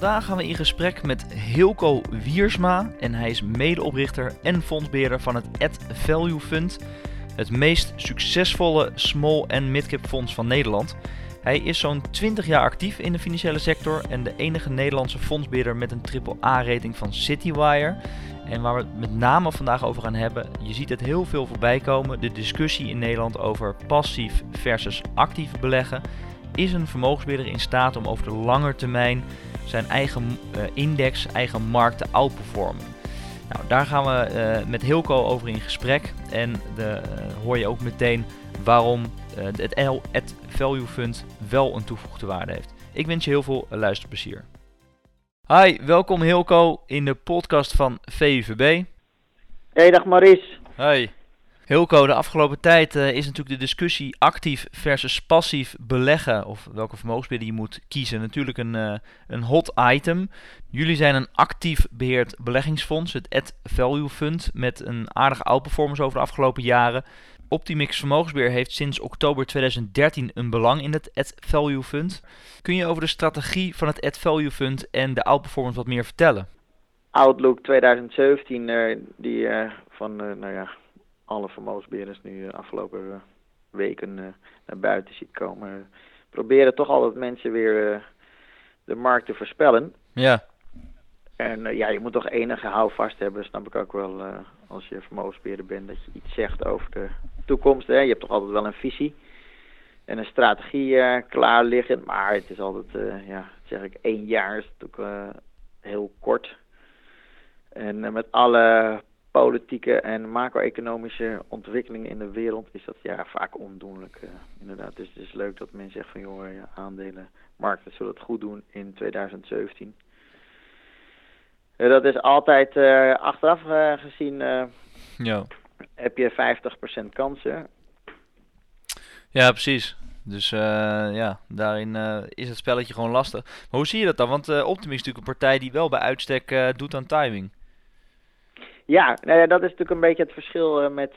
Vandaag gaan we in gesprek met Hilco Wiersma en hij is medeoprichter en fondsbeheerder van het Ad Value Fund, het meest succesvolle small en midcap fonds van Nederland. Hij is zo'n 20 jaar actief in de financiële sector en de enige Nederlandse fondsbeheerder met een AAA-rating van Citywire. En waar we het met name vandaag over gaan hebben, je ziet het heel veel voorbij komen, de discussie in Nederland over passief versus actief beleggen. Is een vermogensbeheerder in staat om over de lange termijn zijn eigen uh, index, eigen markt te outperformen? Nou, daar gaan we uh, met Hilco over in gesprek en de, uh, hoor je ook meteen waarom het, het Value Fund wel een toegevoegde waarde heeft. Ik wens je heel veel luisterplezier. Hi, welkom Hilco in de podcast van VUVB. Hey, dag Maurice. Hi. Hilco, de afgelopen tijd uh, is natuurlijk de discussie actief versus passief beleggen, of welke vermogensbeheerder je moet kiezen, natuurlijk een, uh, een hot item. Jullie zijn een actief beheerd beleggingsfonds, het Ad Value Fund, met een aardige outperformance over de afgelopen jaren. Optimix Vermogensbeheer heeft sinds oktober 2013 een belang in het Ad Value Fund. Kun je over de strategie van het Ad Value Fund en de outperformance wat meer vertellen? Outlook 2017, uh, die van nou ja, alle vermogensbeheerders nu de afgelopen weken naar buiten ziet komen. proberen toch altijd mensen weer de markt te voorspellen. Ja. En ja, je moet toch enige houvast hebben, snap ik ook wel als je vermogensbeheerder bent, dat je iets zegt over de toekomst. Hè. Je hebt toch altijd wel een visie en een strategie uh, klaar liggen. Maar het is altijd, uh, ja, zeg ik, één jaar is natuurlijk uh, heel kort. En met alle politieke en macro-economische ontwikkelingen in de wereld is dat ja, vaak ondoenlijk. inderdaad, dus het is leuk dat men zegt van joh, ja, aandelenmarkten zullen het goed doen in 2017. Dat is altijd uh, achteraf uh, gezien. Uh, ja. Heb je 50% kansen. Ja, precies. Dus ja, daarin is het spelletje gewoon lastig. Maar hoe zie je dat dan? Want Optimus is natuurlijk een partij die wel bij uitstek doet aan timing. Ja, nou ja, dat is natuurlijk een beetje het verschil met,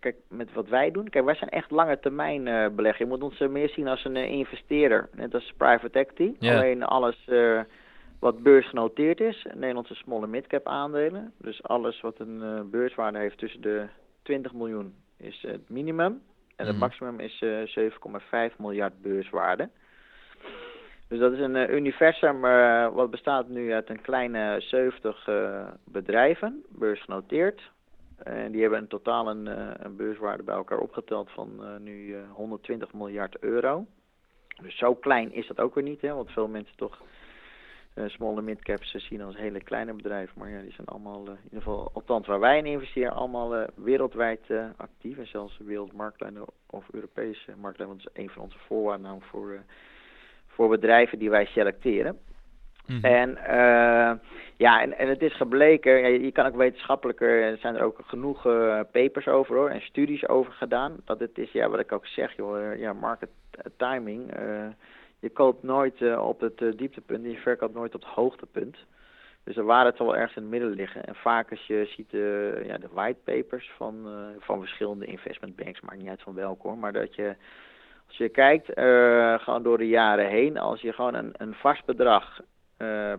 kijk, met wat wij doen. Kijk, wij zijn echt lange termijn beleggen. Je moet ons meer zien als een investeerder, net als private equity. Alleen alles wat beursgenoteerd is, Nederlandse small midcap aandelen. Dus alles wat een uh, beurswaarde heeft tussen de 20 miljoen is het minimum. En het Mhm. maximum is uh, 7,5 miljard beurswaarde. Dus dat is een uh, universum uh, wat bestaat nu uit een kleine 70 uh, bedrijven, beursgenoteerd. En die hebben in totaal een, beurswaarde bij elkaar opgeteld van nu 120 miljard euro. Dus zo klein is dat ook weer niet, hè, want veel mensen toch uh, small en midcaps zien als hele kleine bedrijven. Maar ja, die zijn allemaal, in ieder geval, althans waar wij in investeren, allemaal wereldwijd actief. En zelfs wereldmarktleider of Europese marktleider. Want dat is een van onze voorwaarden voor, voor bedrijven die wij selecteren. Mhm. Mm. En ja, en, en het is gebleken, ja, je kan ook wetenschappelijker, er zijn er ook genoeg papers over hoor, en studies over gedaan. Dat het is, ja, wat ik ook zeg, joh, ja, market timing je koopt nooit op het dieptepunt en je verkoopt nooit op het hoogtepunt. Dus de waarheid zal wel ergens in het midden liggen. En vaak als je ziet ja, de whitepapers van, van verschillende investment banks, maakt niet uit van welke hoor, maar dat je, als je kijkt, gewoon door de jaren heen, als je gewoon een, een vast bedrag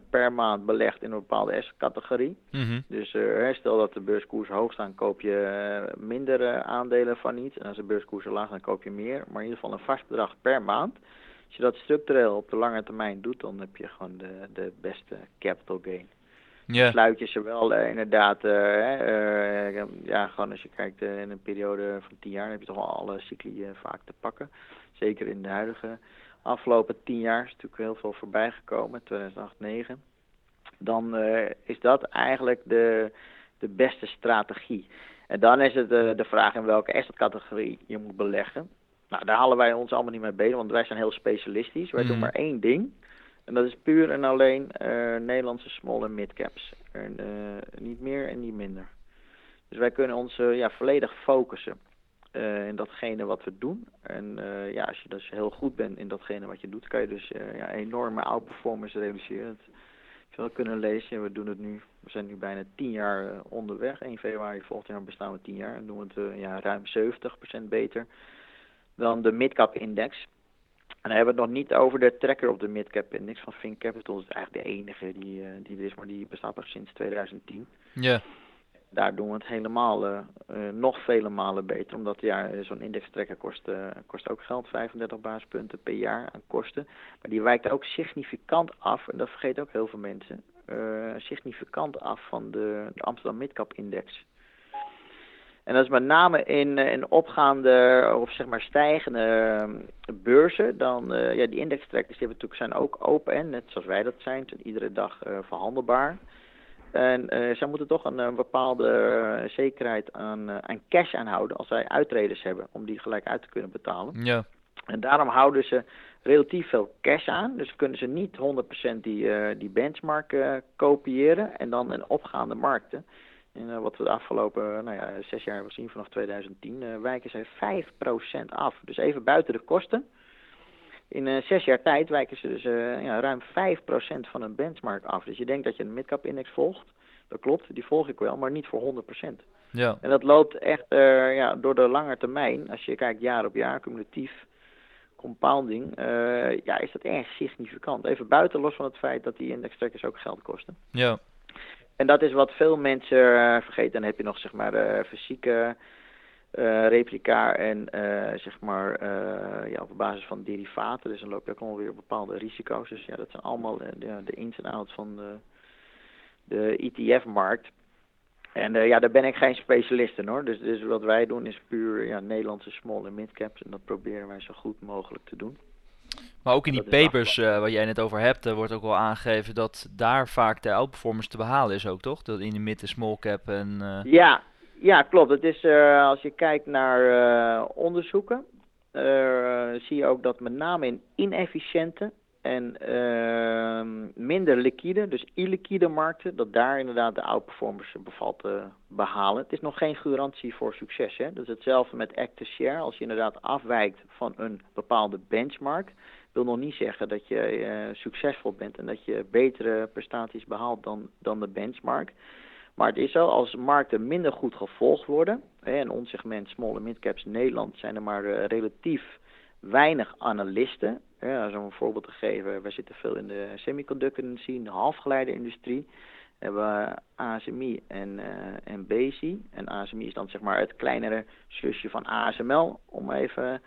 per maand belegt in een bepaalde assetcategorie. Mm -hmm. Dus stel dat de beurskoersen hoog staan, koop je minder aandelen van iets. En als de beurskoersen laag staan, koop je meer. Maar in ieder geval een vast bedrag per maand. Als je dat structureel op de lange termijn doet, dan heb je gewoon de, de beste capital gain. Yeah. Sluit je ze wel uh, inderdaad, uh, uh, ja, gewoon als je kijkt in een periode van tien jaar, heb je toch wel alle cycli vaak te pakken. Zeker in de huidige afgelopen tien jaar is natuurlijk heel veel voorbij gekomen, 2008, 2009. Dan is dat eigenlijk de, de beste strategie. En dan is het de vraag in welke assetcategorie je moet beleggen. Nou, daar halen wij ons allemaal niet mee bezig, want wij zijn heel specialistisch. Wij mm. doen maar één ding. En dat is puur en alleen uh, Nederlandse small en midcaps. Uh, niet meer en niet minder. Dus wij kunnen ons ja, volledig focussen in datgene wat we doen. En ja, als je dus heel goed bent in datgene wat je doet, kan je dus ja, enorme outperformance realiseren. Dat, je wel kunnen lezen, we doen het nu, we zijn nu bijna tien jaar onderweg. 1 februari volgend jaar bestaan we tien jaar en doen we het ja, ruim 70% beter dan de midcap index. En dan hebben we het nog niet over de tracker op de midcap index van Think Capital. Dat is eigenlijk de enige die, uh, die er is, maar die bestaat nog sinds 2010. Ja. Daar doen we het helemaal uh, uh, nog vele malen beter. Omdat ja, zo'n index tracker kost, kost ook geld, 35 basispunten per jaar aan kosten. Maar die wijkt ook significant af, en dat vergeten ook heel veel mensen, significant af van de, de Amsterdam Midcap Index. En dat is met name in, eh, in opgaande of zeg maar stijgende ehm, beurzen. Dan, uh, ja, die indextrekkers die natuurlijk zijn ook open en net zoals wij dat zijn, zijn iedere dag uh, verhandelbaar. En uh, zij moeten toch een, een bepaalde zekerheid aan, aan cash aanhouden als zij uitreders hebben, om die gelijk uit te kunnen betalen. Ja. En daarom houden ze relatief veel cash aan. Dus kunnen ze niet 100% die, die benchmark kopiëren en dan in opgaande markten. En uh, wat we de afgelopen uh, nou ja, zes jaar hebben gezien, vanaf 2010, uh, wijken ze 5% af. Dus even buiten de kosten. In zes jaar tijd wijken ze dus ja, ruim 5% van een benchmark af. Dus je denkt dat je een midcap index volgt. Dat klopt, die volg ik wel, maar niet voor 100%. Ja. En dat loopt echt ja, door de lange termijn. Als je kijkt jaar op jaar, cumulatief, compounding, ja, is dat erg significant. Even buiten los van het feit dat die index trackers ook geld kosten. Ja. En dat is wat veel mensen uh, vergeten. Dan heb je nog zeg maar de fysieke uh, replica en uh, zeg maar ja, op basis van derivaten. Dus dan loop je ook allemaal weer bepaalde risico's. Dus ja, dat zijn allemaal de, de ins en outs van de, de ETF-markt. En ja, daar ben ik geen specialist in hoor. Dus, dus wat wij doen is puur ja, Nederlandse small en mid caps. En dat proberen wij zo goed mogelijk te doen. Maar ook in die papers uh, waar jij net over hebt, uh, wordt ook wel aangegeven dat daar vaak de outperformance te behalen is ook, toch? Dat in de mid en small cap en... Uh... Ja, ja, klopt. Het is, als je kijkt naar onderzoeken, zie je ook dat met name in inefficiënte en ehm, minder liquide, dus illiquide markten, dat daar inderdaad de outperformance bevalt te behalen. Het is nog geen garantie voor succes. Hè? Dat is hetzelfde met active share. Als je inderdaad afwijkt van een bepaalde benchmark, wil nog niet zeggen dat je uh, succesvol bent en dat je betere prestaties behaalt dan, dan de benchmark. Maar het is zo, als markten minder goed gevolgd worden, hè, in ons segment small en midcaps Nederland zijn er maar uh, relatief weinig analisten. Ja, om een voorbeeld te geven, wij zitten veel in de semiconductor-industrie, in de halfgeleiderindustrie. Hebben we ASMI en, uh, en. En ASMI is dan zeg maar het kleinere zusje van ASML, om even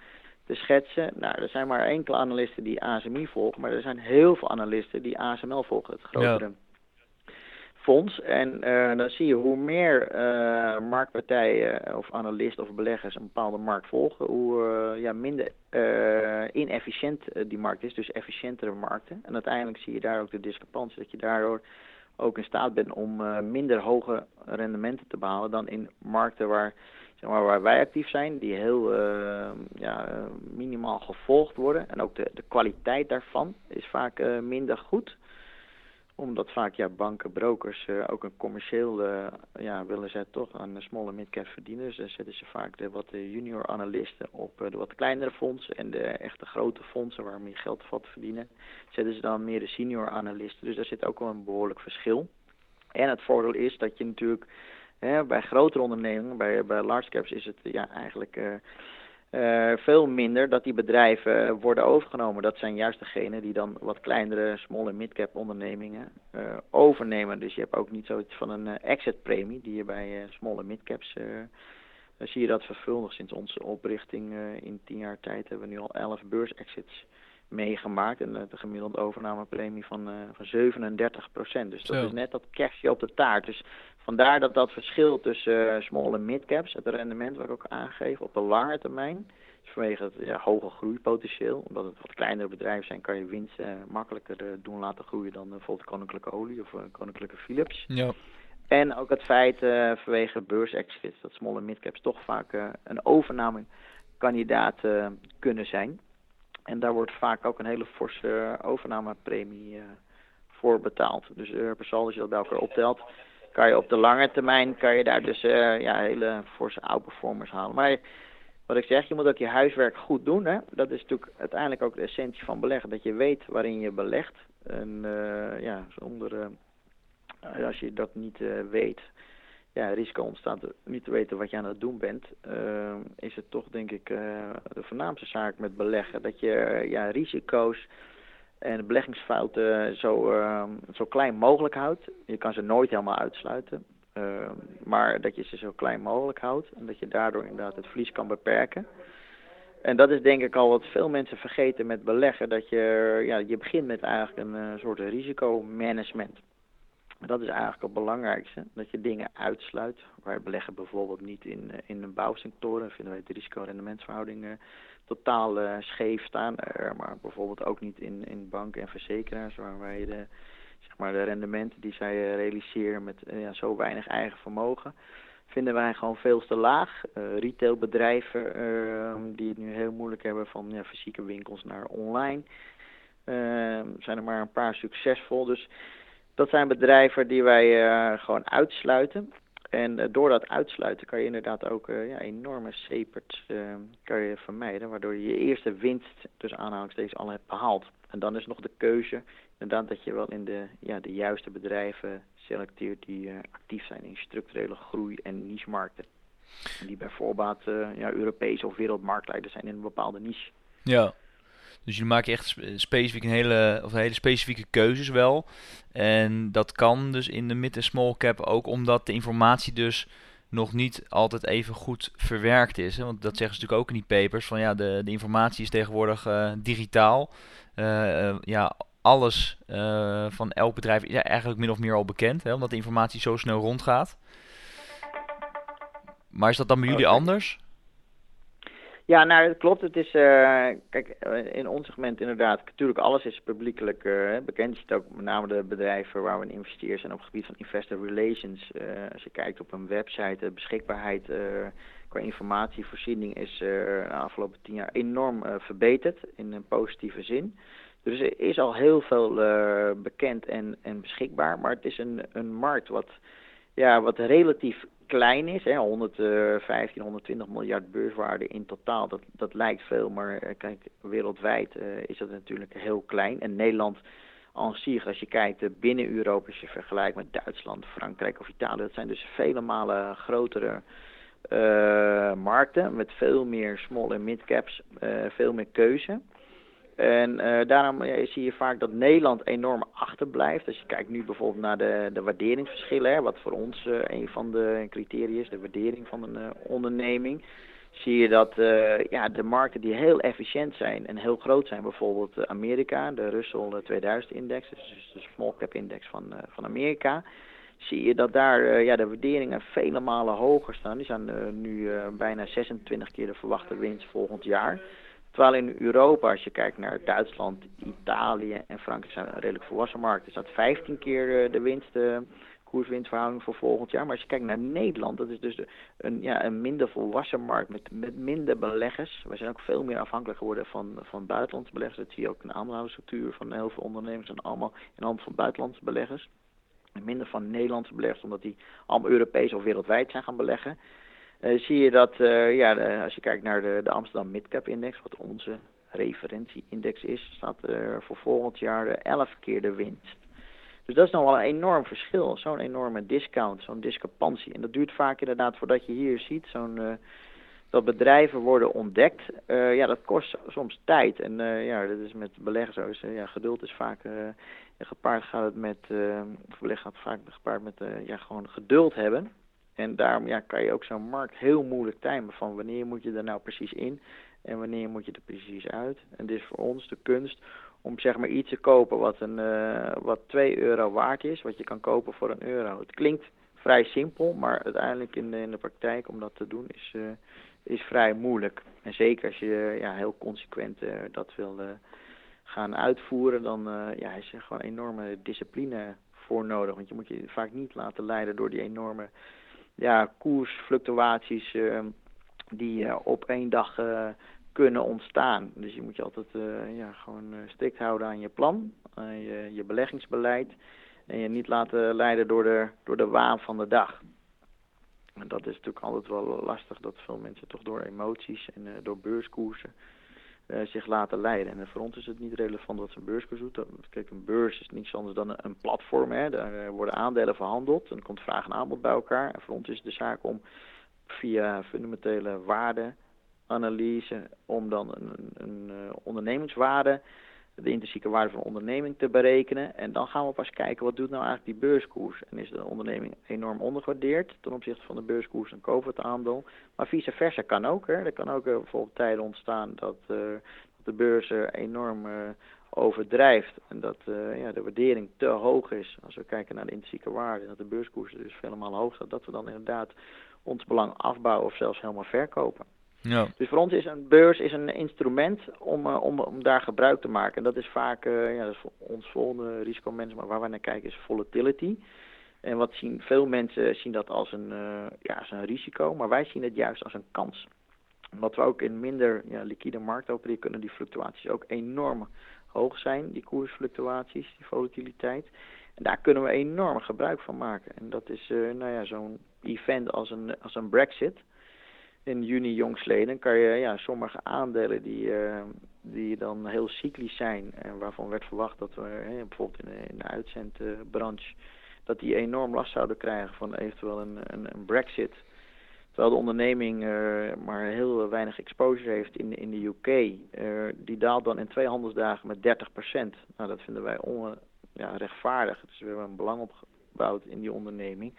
te schetsen. Nou, er zijn maar enkele analisten die ASMI volgen, maar er zijn heel veel analisten die ASML volgen, het grotere. Fonds. En uh, dan zie je hoe meer uh, marktpartijen of analisten of beleggers een bepaalde markt volgen, hoe ja, minder inefficiënt die markt is, dus efficiëntere markten. En uiteindelijk zie je daar ook de discrepantie, dat je daardoor ook in staat bent om minder hoge rendementen te behalen dan in markten waar zeg maar, waar wij actief zijn, die heel ja, minimaal gevolgd worden. En ook de, de kwaliteit daarvan is vaak minder goed. Omdat vaak ja, banken, brokers uh, ook een commercieel ja, willen ze toch aan de small en midcap verdienen. Dus dan zetten ze vaak de wat junior analisten op de wat kleinere fondsen en de echte grote fondsen waar meer geld valt verdienen. Zetten ze dan meer de senior analisten. Dus daar zit ook wel een behoorlijk verschil. En het voordeel is dat je natuurlijk bij grotere ondernemingen, bij, bij large caps, is het ja, eigenlijk uh, uh, veel minder dat die bedrijven worden overgenomen. Dat zijn juist degenen die dan wat kleinere small en mid-cap ondernemingen uh, overnemen. Dus je hebt ook niet zoiets van een exit premie die je bij small en mid-caps... zie je dat vervuldig sinds onze oprichting in tien jaar tijd hebben we nu al elf beurs-exits meegemaakt. En de gemiddelde overnamepremie van, uh, van 37 procent. Dus dat Zo. is net dat kerstje op de taart. Dus vandaar dat dat verschil tussen uh, small en mid caps, het rendement wat ik ook aangeef op de lange termijn, is vanwege het ja, hoge groeipotentieel. Omdat het wat kleinere bedrijven zijn, kan je winst uh, makkelijker doen laten groeien dan bijvoorbeeld Koninklijke Olie of Koninklijke Philips. Ja. En ook het feit vanwege beursexits dat small en mid caps toch vaak een overnamekandidaat kunnen zijn. En daar wordt vaak ook een hele forse overnamepremie voor betaald. Dus per saldo, als je dat bij elkaar optelt, kan je op de lange termijn kan je daar dus ja, hele forse outperformers halen. Maar wat ik zeg, je moet ook je huiswerk goed doen. Hè? Dat is natuurlijk uiteindelijk ook de essentie van beleggen. Dat je weet waarin je belegt. En ja, zonder, als je dat niet weet, ja, risico ontstaat niet te weten wat je aan het doen bent, is het toch denk ik de voornaamste zaak met beleggen. Dat je ja, risico's en beleggingsfouten zo, uh, zo klein mogelijk houdt. Je kan ze nooit helemaal uitsluiten, ehm, maar dat je ze zo klein mogelijk houdt en dat je daardoor inderdaad het verlies kan beperken. En dat is denk ik al wat veel mensen vergeten met beleggen, dat je, ja, je begint met eigenlijk een eh, soort risicomanagement. Dat is eigenlijk het belangrijkste, dat je dingen uitsluit. Wij beleggen bijvoorbeeld niet in, eh, in een bouwsectoren, vinden wij de risico-rendementsverhoudingen totaal uh, scheef staan. Maar bijvoorbeeld ook niet in, in banken en verzekeraars, waar wij de, zeg maar de rendementen die zij realiseren met ja, zo weinig eigen vermogen, vinden wij gewoon veel te laag. retailbedrijven ehm, die het nu heel moeilijk hebben van ja, fysieke winkels naar online, ehm, zijn er maar een paar succesvol. Dus dat zijn bedrijven die wij uh, gewoon uitsluiten. En uh, door dat uitsluiten kan je inderdaad ook uh, ja, enorme sepert kan je vermijden, waardoor je je eerste winst tussen aanhalingstekens al hebt behaald. En dan is nog de keuze inderdaad dat je wel in de, ja, de juiste bedrijven selecteert die actief zijn in structurele groei en niche-markten. Die bijvoorbeeld ja, Europese of wereldmarktleiders zijn in een bepaalde niche. Ja, dus je maakt echt specifiek een hele, of hele specifieke keuzes wel. En dat kan dus in de mid- en small cap ook omdat de informatie dus nog niet altijd even goed verwerkt is. Hè? Want dat zeggen ze natuurlijk ook in die papers. Van ja, de, de informatie is tegenwoordig uh, digitaal. Uh, ja, alles uh, van elk bedrijf is eigenlijk min of meer al bekend. Hè? Omdat de informatie zo snel rondgaat. Maar is dat dan bij jullie anders? Ja, nou, dat klopt. Het is, uh, kijk, eh, in ons segment inderdaad, natuurlijk alles is publiekelijk uh, bekend. Je ook met name de bedrijven waar we in investeren zijn op het gebied van investor relations. Als je kijkt op een website, de beschikbaarheid qua informatievoorziening is de afgelopen tien jaar enorm verbeterd in een positieve zin. Dus er is al heel veel bekend en, en beschikbaar, maar het is een, een markt wat, ja, wat relatief klein is. Hè, 115, 120 miljard beurswaarde in totaal. Dat, dat lijkt veel, maar uh, kijk, wereldwijd uh, is dat natuurlijk heel klein. En Nederland zich, als je kijkt binnen Europa, als je vergelijkt met Duitsland, Frankrijk of Italië, dat zijn dus vele malen grotere markten met veel meer small en mid caps, veel meer keuze. En uh, daarom zie je vaak dat Nederland enorm achterblijft. Als je kijkt nu bijvoorbeeld naar de, de waarderingsverschillen, hè, wat voor ons uh, een van de criteria is, de waardering van een onderneming. Zie je dat ja, de markten die heel efficiënt zijn en heel groot zijn, bijvoorbeeld Amerika, de Russell 2000 index, dus de small cap index van, van Amerika. Zie je dat daar ja, de waarderingen vele malen hoger staan. Die staan nu bijna 26 keer de verwachte winst volgend jaar. Terwijl in Europa, als je kijkt naar Duitsland, Italië en Frankrijk, zijn redelijk volwassen markten, staat 15 keer eh, de winst, uh, koerswinstverhouding voor volgend jaar. Maar als je kijkt naar Nederland, dat is dus een, ja, een minder volwassen markt met, met minder beleggers. We zijn ook veel meer afhankelijk geworden van, van buitenlandse beleggers. Dat zie je ook in de aandeelhoudersstructuur van heel veel ondernemers zijn allemaal in handen van buitenlandse beleggers. En minder van Nederlandse beleggers, omdat die allemaal Europees of wereldwijd zijn gaan beleggen. Uh, zie je dat, uh, ja, de, als je kijkt naar de, de Amsterdam Midcap Index, wat onze referentieindex is, staat er voor volgend jaar 11 keer de winst. Dus dat is nog wel een enorm verschil, zo'n enorme discount, zo'n discrepantie. En dat duurt vaak inderdaad voordat je hier ziet, zo'n, uh, dat bedrijven worden ontdekt. ja, dat kost soms tijd. En ja, dat is met beleggers zo. ja, geduld is vaak, gepaard gaat het met, beleggen gaat vaak gepaard met, ja, gewoon geduld hebben. En daarom ja, kan je ook zo'n markt heel moeilijk timen van wanneer moet je er nou precies in en wanneer moet je er precies uit. En dit is voor ons de kunst om zeg maar iets te kopen wat, een, uh, wat 2 euro waard is, wat je kan kopen voor een euro. Het klinkt vrij simpel, maar uiteindelijk in de, in de praktijk om dat te doen is, uh, is vrij moeilijk. En zeker als je ja, heel consequent uh, dat wil gaan uitvoeren, dan ja, is er gewoon enorme discipline voor nodig. Want je moet je vaak niet laten leiden door die enorme ja, koersfluctuaties uh, die uh, op één dag uh, kunnen ontstaan. Dus je moet je altijd ja, gewoon strikt houden aan je plan, je, je beleggingsbeleid. En je niet laten leiden door de, door de waan van de dag. En dat is natuurlijk altijd wel lastig dat veel mensen toch door emoties en door beurskoersen uh, zich laten leiden. En voor ons is het niet relevant wat een beurskoers doet. Kijk, een beurs is niets anders dan een platform. Hè. Daar eh, worden aandelen verhandeld en komt vraag en aanbod bij elkaar. En voor ons is het de zaak om via fundamentele waardeanalyse, om dan een, een, een uh, ondernemingswaarde de intrinsieke waarde van de onderneming te berekenen. En dan gaan we pas kijken wat doet nou eigenlijk die beurskoers. En is de onderneming enorm ondergewaardeerd ten opzichte van de beurskoers en kopen het aandeel. Maar vice versa kan ook. Hè. Er kan ook uh, bijvoorbeeld tijden ontstaan dat, uh, dat de beurs uh, enorm overdrijft. En dat ja, de waardering te hoog is. Als we kijken naar de intrinsieke waarde. Dat de beurskoers dus vele malen hoog staat. Dat we dan inderdaad ons belang afbouwen of zelfs helemaal verkopen. Ja. Dus voor ons is een beurs is een instrument om, uh, om, om daar gebruik te maken. En dat is vaak, uh, ja, is ons volgende risicomanagement waar wij naar kijken is volatility. En wat zien veel mensen zien dat als een, uh, ja, als een risico, maar wij zien het juist als een kans. Omdat we ook in minder ja, liquide markt opereren, kunnen die fluctuaties ook enorm hoog zijn, die koersfluctuaties, die volatiliteit. En daar kunnen we enorm gebruik van maken. En dat is nou ja, zo'n event als een, als een Brexit in juni jongstleden kan je ja, sommige aandelen die, uh, die dan heel cyclisch zijn en waarvan werd verwacht dat we bijvoorbeeld in de, uitzendbranche dat die enorm last zouden krijgen van eventueel een, een, een brexit. Terwijl de onderneming uh, maar heel weinig exposure heeft in, in de UK. Uh, die daalt dan in twee handelsdagen met 30%. Nou, dat vinden wij on, ja, rechtvaardig. Dus we hebben een belang opgebouwd in die onderneming.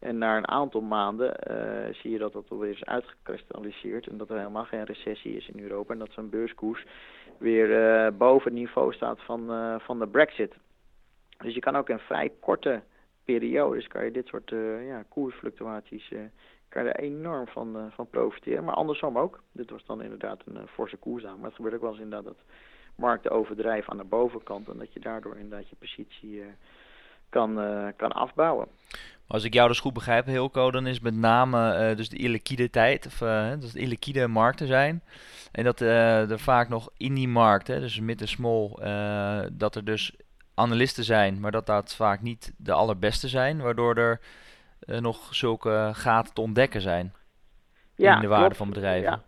En na een aantal maanden uh, zie je dat dat alweer is uitgekristalliseerd en dat er helemaal geen recessie is in Europa en dat zo'n beurskoers weer uh, boven het niveau staat van, uh, van de brexit. Dus je kan ook in vrij korte periodes kan je dit soort ja, koersfluctuaties kan er enorm van, van profiteren. Maar andersom ook. Dit was dan inderdaad een forse koersdaal. Maar het gebeurt ook wel eens inderdaad dat markten overdrijven aan de bovenkant en dat je daardoor inderdaad je positie kan, kan afbouwen als ik jou dus goed begrijp, Hilco, dan is met name uh, dus de illiquide tijd, of uh, dat de illiquide markten zijn. En dat uh, er vaak nog in die markt, hè, dus mid en small, dat er dus analisten zijn, maar dat dat vaak niet de allerbeste zijn, waardoor er nog zulke gaten te ontdekken zijn ja, in de waarde van bedrijven. Ja.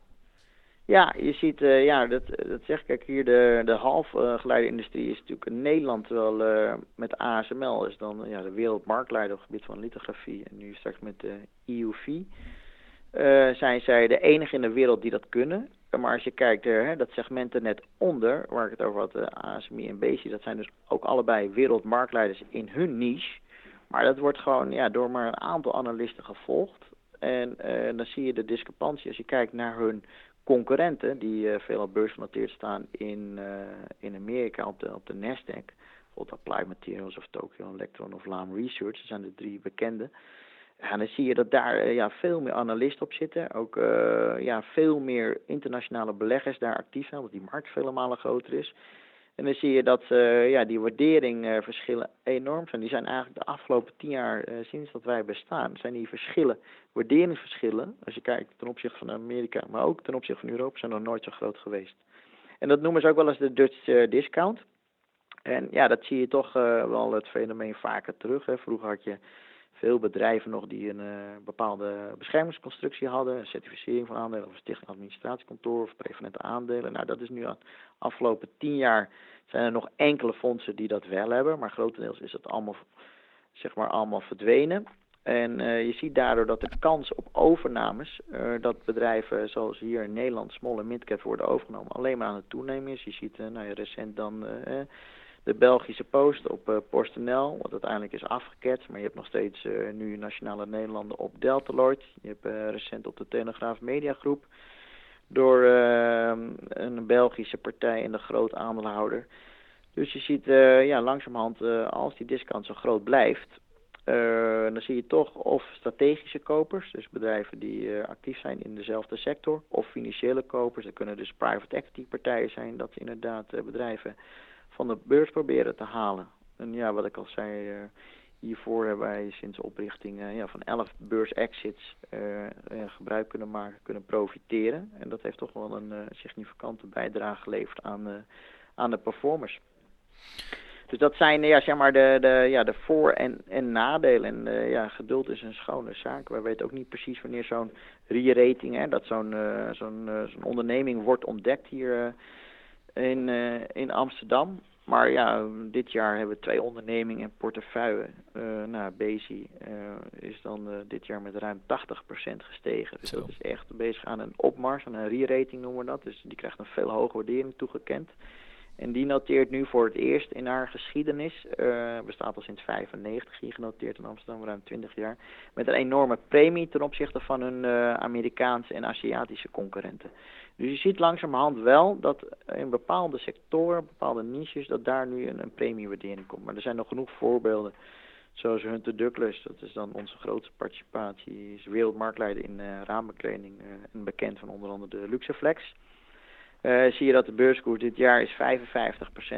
Ja, je ziet, uh, ja, dat, dat zeg ik, hier, de, de halfgeleiderindustrie is natuurlijk in Nederland, wel met ASML is dan ja, de wereldmarktleider op het gebied van lithografie. En nu straks met de EUV uh, zijn zij de enige in de wereld die dat kunnen. Maar als je kijkt, uh, dat segment er net onder, waar ik het over had, ASMI en BC, dat zijn dus ook allebei wereldmarktleiders in hun niche. Maar dat wordt gewoon ja, door maar een aantal analisten gevolgd. En dan zie je de discrepantie als je kijkt naar hun concurrenten die uh, veelal beursgenoteerd staan in, uh, in Amerika op de, op de Nasdaq. Bijvoorbeeld Applied Materials of Tokyo Electron of Lam Research. Dat zijn de drie bekende. En dan zie je dat daar uh, ja, veel meer analisten op zitten. Ook ja, veel meer internationale beleggers daar actief zijn, omdat die markt vele malen groter is. En dan zie je dat uh, ja, die waarderingsverschillen uh, enorm zijn. Die zijn eigenlijk de afgelopen tien jaar, uh, sinds dat wij bestaan, zijn die verschillen, waarderingsverschillen, als je kijkt ten opzichte van Amerika, maar ook ten opzichte van Europa, zijn nog nooit zo groot geweest. En dat noemen ze ook wel eens de Dutch discount. En ja, dat zie je toch wel het fenomeen vaker terug. Hè. Vroeger had je veel bedrijven nog die een uh, bepaalde beschermingsconstructie hadden, een certificering van aandelen of een stichting administratiekantoor of prevalente aandelen. Nou, dat is nu de afgelopen tien jaar zijn er nog enkele fondsen die dat wel hebben, maar grotendeels is het allemaal, zeg maar, allemaal verdwenen. En uh, je ziet daardoor dat de kans op overnames, uh, dat bedrijven zoals hier in Nederland, small en midcap worden overgenomen, alleen maar aan het toenemen is. Je ziet nou ja, recent dan de Belgische Post op uh, PostNL, wat uiteindelijk is afgeketst. Maar je hebt nog steeds uh, nu Nationale Nederlanden op Deltaloid. Je hebt uh, recent op de Telegraaf Mediagroep door een Belgische partij en de groot aandeelhouder. Dus je ziet ja, langzamerhand, als die discount zo groot blijft, dan zie je toch of strategische kopers, dus bedrijven die actief zijn in dezelfde sector, of financiële kopers. Dat kunnen dus private equity partijen zijn, dat inderdaad bedrijven van de beurs proberen te halen. En ja, wat ik al zei, uh, hiervoor hebben wij sinds oprichting uh, ja, van 11 beurs-exits uh, gebruik kunnen maken, kunnen profiteren. En dat heeft toch wel een significante bijdrage geleverd aan, aan de performers. Dus dat zijn ja, zeg maar de, de, ja, de voor- en, en nadelen. En ja, geduld is een schone zaak. We weten ook niet precies wanneer zo'n re-rating, dat zo'n zo'n zo'n onderneming wordt ontdekt hier in, in Amsterdam. Maar ja, dit jaar hebben we twee ondernemingen in portefeuille. Uh, nou, Bezi uh, is dan dit jaar met ruim 80% gestegen. Dus Zo. dat is echt bezig aan een opmars, aan een re-rating noemen we dat. Dus die krijgt een veel hogere waardering toegekend. En die noteert nu voor het eerst in haar geschiedenis, bestaat al sinds 95 hier genoteerd in Amsterdam, ruim 20 jaar, met een enorme premie ten opzichte van hun Amerikaanse en Aziatische concurrenten. Dus je ziet langzamerhand wel dat in bepaalde sectoren, bepaalde niches, dat daar nu een, een premiewaardering komt. Maar er zijn nog genoeg voorbeelden, zoals Hunter Douglas, dat is dan onze grootste participatie, is wereldmarktleider in uh, raambekleding en bekend van onder andere de Luxeflex. Uh, zie je dat de beurskoers dit jaar is 55%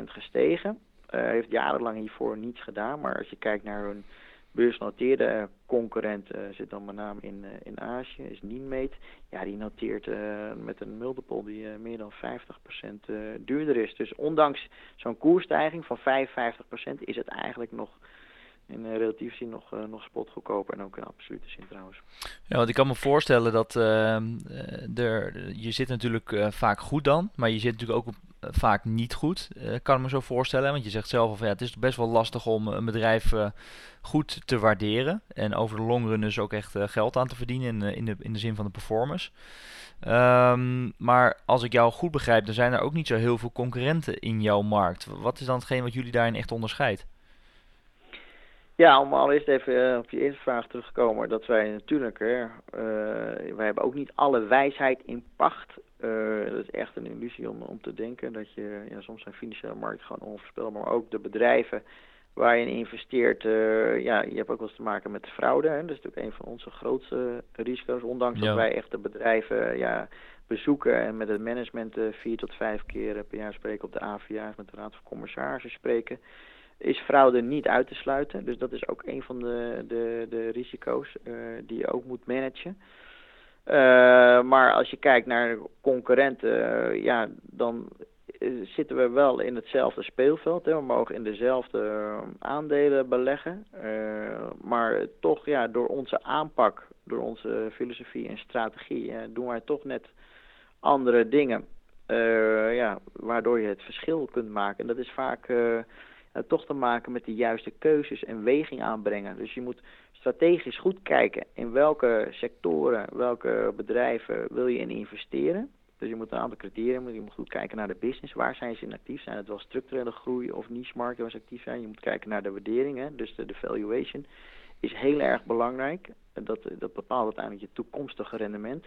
gestegen. heeft jarenlang hiervoor niets gedaan, maar als je kijkt naar hun beursnoteerde concurrent uh, zit dan met name in, in Azië, is Nienmeet. Ja, die noteert met een multiple die meer dan 50% duurder is. Dus ondanks zo'n koersstijging van 55% is het eigenlijk nog in relatief zin nog, nog spotgoedkoper en ook in absolute zin trouwens. Ja, want ik kan me voorstellen dat er, je zit natuurlijk vaak goed dan, maar je zit natuurlijk ook vaak niet goed. Uh, kan ik me zo voorstellen. Want je zegt zelf al van ja, het is best wel lastig om een bedrijf uh, goed te waarderen. En over de long run dus ook echt uh, geld aan te verdienen in, in, de, in de zin van de performance. Um, maar als ik jou goed begrijp, dan zijn er ook niet zo heel veel concurrenten in jouw markt. Wat is dan hetgeen wat jullie daarin echt onderscheidt? Ja, om allereerst even op je eerste vraag terug te komen, dat wij natuurlijk, hè, wij hebben ook niet alle wijsheid in pacht. Uh, dat is echt een illusie om, om te denken dat je, ja, soms zijn financiële markten gewoon onvoorspelbaar, maar ook de bedrijven waar je in investeert, uh, ja, je hebt ook wel eens te maken met fraude. Hè? Dat is natuurlijk een van onze grootste risico's, ondanks dat wij echt de bedrijven ja, bezoeken en met het management uh, vier tot vijf keer per jaar spreken op de AVA's, met de Raad van Commissarissen spreken is fraude niet uit te sluiten. Dus dat is ook een van de, de, de risico's uh, die je ook moet managen. Uh, maar als je kijkt naar concurrenten, uh, ja, dan zitten we wel in hetzelfde speelveld. Hè. We mogen in dezelfde aandelen beleggen. maar toch, ja, door onze aanpak, door onze filosofie en strategie, doen wij toch net andere dingen. ja, waardoor je het verschil kunt maken. En dat is vaak toch te maken met de juiste keuzes en weging aanbrengen. Dus je moet strategisch goed kijken in welke sectoren, welke bedrijven wil je in investeren. Dus je moet een aantal criteria, je moet goed kijken naar de business. Waar zijn ze in actief? Zijn het wel structurele groei of niche markten waar ze actief zijn? Je moet kijken naar de waardering, hè? dus de, de valuation is heel erg belangrijk. Dat, dat bepaalt uiteindelijk je toekomstige rendement.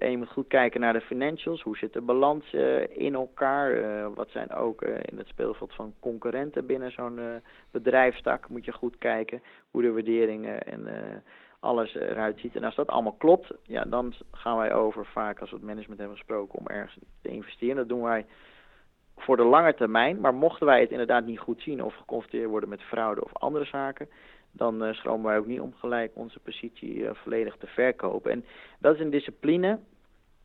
En je moet goed kijken naar de financials. Hoe zit de balans uh, in elkaar? Uh, wat zijn ook uh, in het speelveld van concurrenten binnen zo'n bedrijfstak? Moet je goed kijken hoe de waarderingen en alles eruit ziet. En als dat allemaal klopt, ja, dan gaan wij over vaak als we het management hebben gesproken om ergens te investeren. Dat doen wij voor de lange termijn. Maar mochten wij het inderdaad niet goed zien of geconfronteerd worden met fraude of andere zaken, dan uh, schromen wij ook niet om gelijk onze positie uh, volledig te verkopen. En dat is een discipline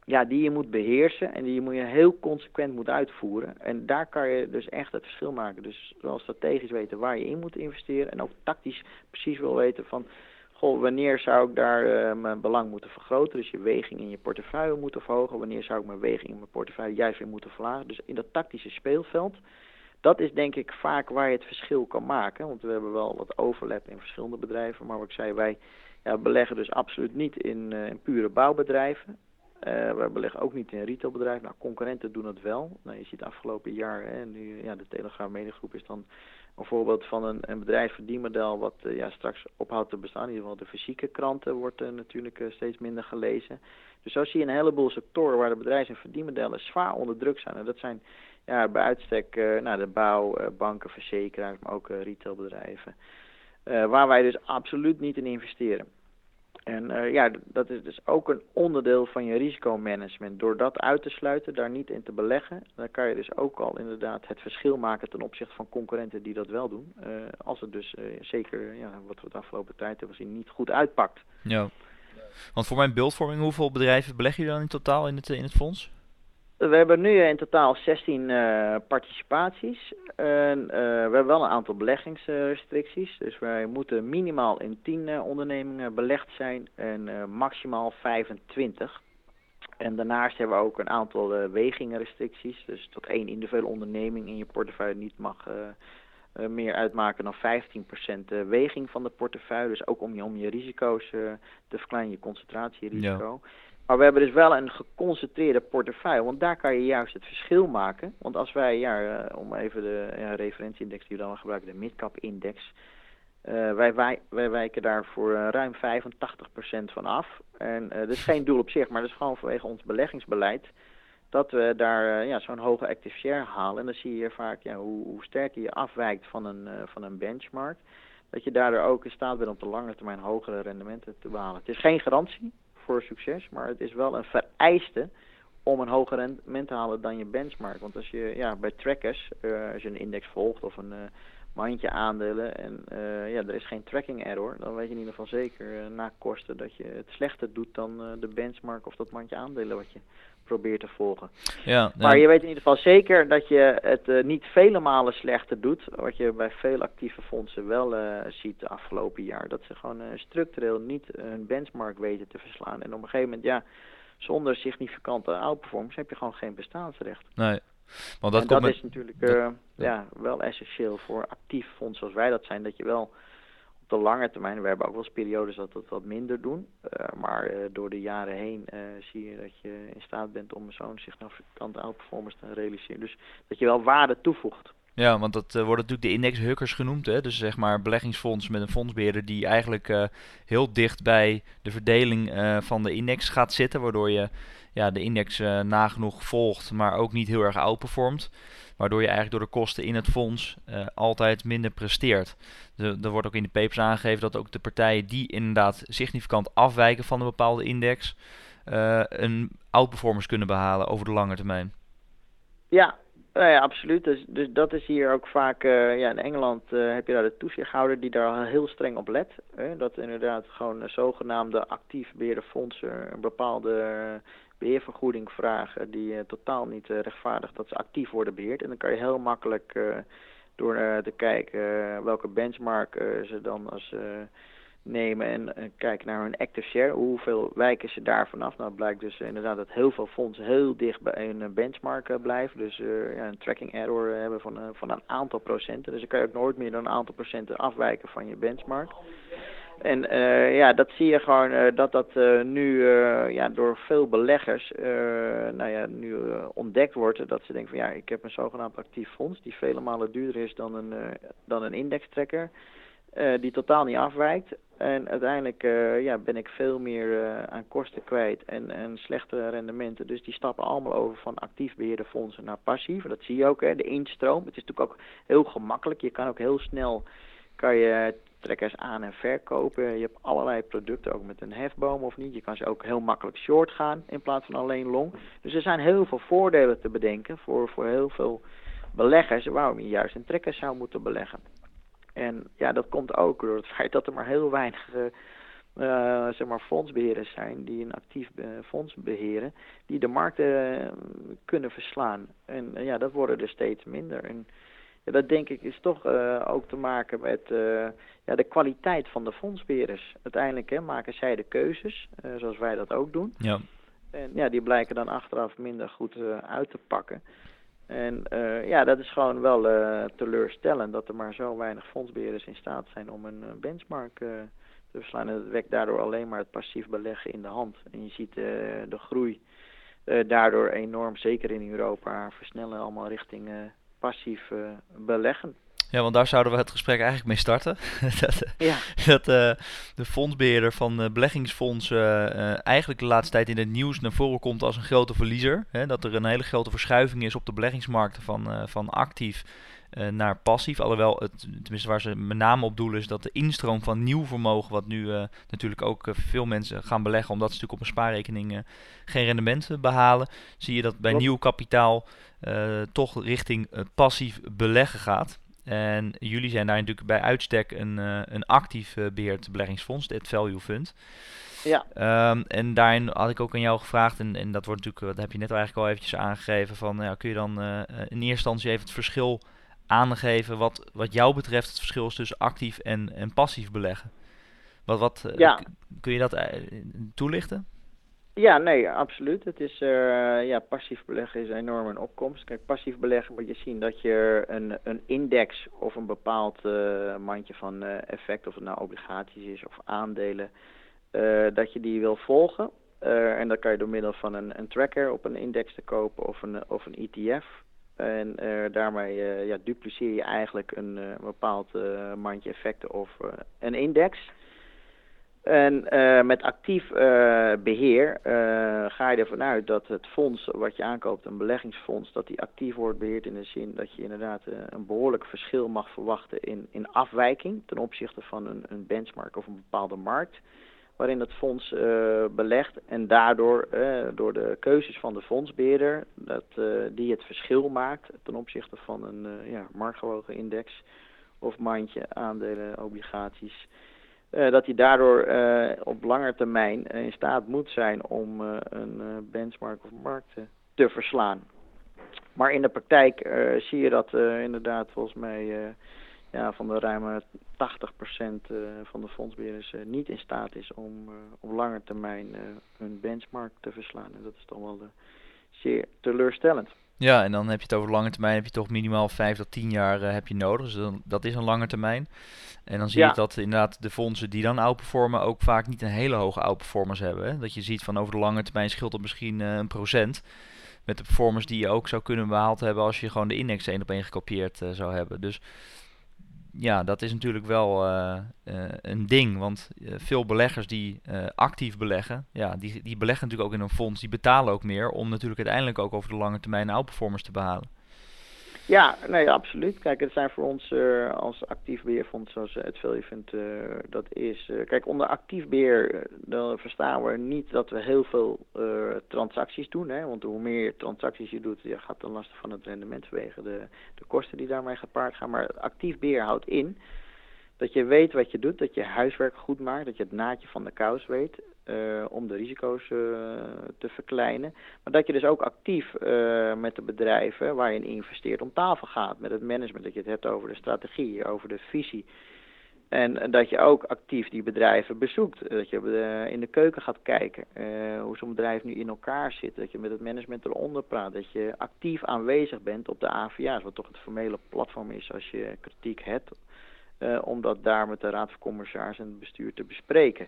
ja, die je moet beheersen en die je, moet heel consequent moet uitvoeren. En daar kan je dus echt het verschil maken. Dus wel strategisch weten waar je in moet investeren en ook tactisch precies wil weten van... Goh, wanneer zou ik daar uh, mijn belang moeten vergroten? Dus je weging in je portefeuille moeten verhogen. Wanneer zou ik mijn weging in mijn portefeuille juist weer moeten verlagen? Dus in dat tactische speelveld, dat is denk ik vaak waar je het verschil kan maken. Want we hebben wel wat overlap in verschillende bedrijven. Maar wat ik zei, wij ja, beleggen dus absoluut niet in, in pure bouwbedrijven. Uh, we beleggen ook niet in retailbedrijven. Nou, concurrenten doen het wel. Nou, je ziet afgelopen jaar, hè, nu, ja, de Telegraaf Mediagroep is dan een voorbeeld van een, een bedrijfsverdienmodel wat uh, ja, straks ophoudt te bestaan. In ieder geval de fysieke kranten wordt uh, natuurlijk steeds minder gelezen. Dus zo zie je een heleboel sectoren waar de bedrijfs- en verdienmodellen zwaar onder druk zijn. En dat zijn ja, bij uitstek nou, de bouw, banken, verzekeraars, maar ook retailbedrijven. waar wij dus absoluut niet in investeren. En uh, ja, dat is dus ook een onderdeel van je risicomanagement. Door dat uit te sluiten, daar niet in te beleggen, dan kan je dus ook al inderdaad het verschil maken ten opzichte van concurrenten die dat wel doen. Uh, als het dus uh, zeker, ja, wat we de afgelopen tijd hebben gezien, niet goed uitpakt. Ja, want voor mijn beeldvorming, hoeveel bedrijven beleg je dan in totaal in het, in het fonds? We hebben nu in totaal 16 uh, participaties. En, uh, we hebben wel een aantal beleggingsrestricties. Dus wij moeten minimaal in 10 uh, ondernemingen belegd zijn en maximaal 25. En daarnaast hebben we ook een aantal wegingenrestricties. Dus dat één individuele onderneming in je portefeuille niet mag meer uitmaken dan 15% weging van de portefeuille. Dus ook om je, om je risico's te verkleinen, je concentratierisico. Maar we hebben dus wel een geconcentreerde portefeuille, want daar kan je juist het verschil maken. Want als wij, ja, om even de ja, referentieindex die we dan gebruiken, de midcap index... Uh, wij, wij, wij, wijken daar voor uh, ruim 85% van af. En dat is geen doel op zich, maar dat is gewoon vanwege ons beleggingsbeleid dat we daar ja, zo'n hoge active share halen. En dan zie je vaak ja, hoe, hoe sterker je afwijkt van een, van een benchmark, dat je daardoor ook in staat bent om op de lange termijn hogere rendementen te behalen. Het is geen garantie voor succes, maar het is wel een vereiste om een hoger rendement te halen dan je benchmark. Want als je ja, bij trackers, als je een index volgt of een mandje aandelen en uh, ja, er is geen tracking error, dan weet je in ieder geval zeker uh, na kosten dat je het slechter doet dan uh, de benchmark of dat mandje aandelen wat je probeert te volgen. Ja, maar je weet in ieder geval zeker dat je het niet vele malen slechter doet, wat je bij veel actieve fondsen wel ziet de afgelopen jaar. Dat ze gewoon structureel niet hun benchmark weten te verslaan. En op een gegeven moment, ja, zonder significante outperformance heb je gewoon geen bestaansrecht. Nee. Want dat, en komt dat met, is natuurlijk ja, wel essentieel voor actief fonds zoals wij dat zijn. Dat je wel op de lange termijn, we hebben ook wel eens periodes dat we het wat minder doen. Uh, maar uh, door de jaren heen zie je dat je in staat bent om zo'n significante outperformance te realiseren. Dus dat je wel waarde toevoegt. Ja, want dat worden natuurlijk de indexhukkers genoemd. Hè? Dus zeg maar beleggingsfonds met een fondsbeheerder die eigenlijk heel dicht bij de verdeling van de index gaat zitten. Waardoor je ja, de index nagenoeg volgt, maar ook niet heel erg outperformt. Waardoor je eigenlijk door de kosten in het fonds altijd minder presteert. Er wordt ook in de papers aangegeven dat ook de partijen die inderdaad significant afwijken van een bepaalde index, een outperformance kunnen behalen over de lange termijn. Ja, nou ja, absoluut. Dus, dus dat is hier ook vaak, uh, ja, in Engeland uh, heb je daar de toezichthouder die daar heel streng op let. Hè? Dat inderdaad gewoon uh, zogenaamde actief beheerde fondsen een bepaalde beheervergoeding vragen die totaal niet rechtvaardigt dat ze actief worden beheerd. En dan kan je heel makkelijk door te kijken welke benchmark ze dan als nemen en, en kijken naar hun active share. Hoeveel wijken ze daar vanaf? Nou, blijkt dus inderdaad dat heel veel fondsen heel dicht bij een benchmark blijven. Dus ja, een tracking error hebben van, van een aantal procenten. Dus dan kan je ook nooit meer dan een aantal procenten afwijken van je benchmark. En ja, dat zie je gewoon dat dat nu ja, door veel beleggers nou ja, nu ontdekt wordt. Dat ze denken van ja, ik heb een zogenaamd actief fonds die vele malen duurder is dan een, dan een indextrekker. Die totaal niet afwijkt. En uiteindelijk ja, ben ik veel meer aan kosten kwijt en, en slechte rendementen. Dus die stappen allemaal over van actief beheerde fondsen naar passief. Dat zie je ook, hè, de instroom. Het is natuurlijk ook heel gemakkelijk. Je kan ook heel snel kan je trekkers aan- en verkopen. Je hebt allerlei producten, ook met een hefboom of niet. Je kan ze ook heel makkelijk short gaan in plaats van alleen long. Dus er zijn heel veel voordelen te bedenken voor, voor heel veel beleggers waarom je juist in trekkers zou moeten beleggen. En ja, dat komt ook door het feit dat er maar heel weinig uh, uh, zeg maar fondsbeheerders zijn die een actief uh, fonds beheren, die de markten kunnen verslaan. En ja, dat worden er steeds minder. Ja, dat denk ik is toch ook te maken met ja, de kwaliteit van de fondsbeheerders. Uiteindelijk hè, maken zij de keuzes, zoals wij dat ook doen. Ja. En ja, die blijken dan achteraf minder goed uit te pakken. En ja, dat is gewoon wel teleurstellend dat er maar zo weinig fondsbeheerders in staat zijn om een benchmark te verslaan. En dat wekt daardoor alleen maar het passief beleggen in de hand. En je ziet de groei daardoor enorm, zeker in Europa, versnellen allemaal richting passief beleggen. Ja, want daar zouden we het gesprek eigenlijk mee starten. dat ja. dat uh, de fondsbeheerder van uh, beleggingsfondsen uh, eigenlijk de laatste tijd in het nieuws naar voren komt als een grote verliezer. Hè? Dat er een hele grote verschuiving is op de beleggingsmarkten van, van actief naar passief. Alhoewel, het, tenminste waar ze met name op doelen is dat de instroom van nieuw vermogen, wat nu natuurlijk ook veel mensen gaan beleggen, omdat ze natuurlijk op een spaarrekening geen rendement behalen, zie je dat bij nieuw kapitaal toch richting passief beleggen gaat. En jullie zijn daar natuurlijk bij uitstek een, een actief beheerd beleggingsfonds, het Value Fund. Ja. Ehm, en daarin had ik ook aan jou gevraagd, en, en dat wordt natuurlijk, dat heb je net eigenlijk al eventjes aangegeven, van ja, kun je dan in eerste instantie even het verschil aangeven wat, wat jou betreft het verschil is tussen actief en, en passief beleggen? Wat, wat, ja. Kun je dat toelichten? Ja, nee, absoluut. Het is, uh, ja, passief beleggen is enorm een opkomst. Kijk, passief beleggen moet je zien dat je een, een index of een bepaald uh, mandje van uh, effect, of het nou obligaties is of aandelen, dat je die wil volgen. en dat kan je door middel van een, een tracker op een index te kopen of een, of een ETF. En daarmee ja, dupliceer je eigenlijk een bepaald mandje effecten of een index. En met actief beheer ga je ervan uit dat het fonds wat je aankoopt, een beleggingsfonds, dat die actief wordt beheerd in de zin dat je inderdaad een behoorlijk verschil mag verwachten in, in afwijking ten opzichte van een, een benchmark of een bepaalde markt waarin het fonds belegt en daardoor door de keuzes van de fondsbeheerder dat, die het verschil maakt ten opzichte van een ja, marktgewogen index of mandje aandelen, obligaties uh, dat hij daardoor uh, op lange termijn in staat moet zijn om uh, een benchmark of markt te verslaan. Maar in de praktijk zie je dat inderdaad volgens mij ja, van de ruime 80% van de fondsbeheerders niet in staat is om op lange termijn een benchmark te verslaan. En dat is dan wel zeer teleurstellend. Ja, en dan heb je het over lange termijn, heb je toch minimaal 5 tot 10 jaar uh, heb je nodig. Dus dan, dat is een lange termijn. En dan zie je dat inderdaad de fondsen die dan outperformen ook vaak niet een hele hoge outperformance hebben. Hè? Dat je ziet van over de lange termijn scheelt het misschien uh, een procent. Met de performance die je ook zou kunnen behaald hebben als je gewoon de index één op één gekopieerd uh, zou hebben. Dus ja, dat is natuurlijk wel uh, een ding. Want uh, veel beleggers die actief beleggen, ja, die, die beleggen natuurlijk ook in een fonds. Die betalen ook meer om natuurlijk uiteindelijk ook over de lange termijn outperformers te behalen. Ja, nee, absoluut. Kijk, het zijn voor ons uh, als actief beheerfonds, zoals het veel vindt, uh, dat is. Kijk, onder actief beheer dan verstaan we niet dat we heel veel transacties doen. Hè? Want hoe meer transacties je doet, je gaat dan lastig van het rendement vanwege de, de kosten die daarmee gepaard gaan. Maar actief beheer houdt in dat je weet wat je doet, dat je huiswerk goed maakt, dat je het naadje van de kous weet uh, om de risico's uh, te verkleinen. Maar dat je dus ook actief uh, met de bedrijven waar je in investeert om tafel gaat met het management. Dat je het hebt over de strategie, over de visie. En dat je ook actief die bedrijven bezoekt. Dat je in de keuken gaat kijken hoe zo'n bedrijf nu in elkaar zit. Dat je met het management eronder praat. Dat je actief aanwezig bent op de AVA's, wat toch het formele platform is als je kritiek hebt. Om dat daar met de Raad van Commissaris en het bestuur te bespreken.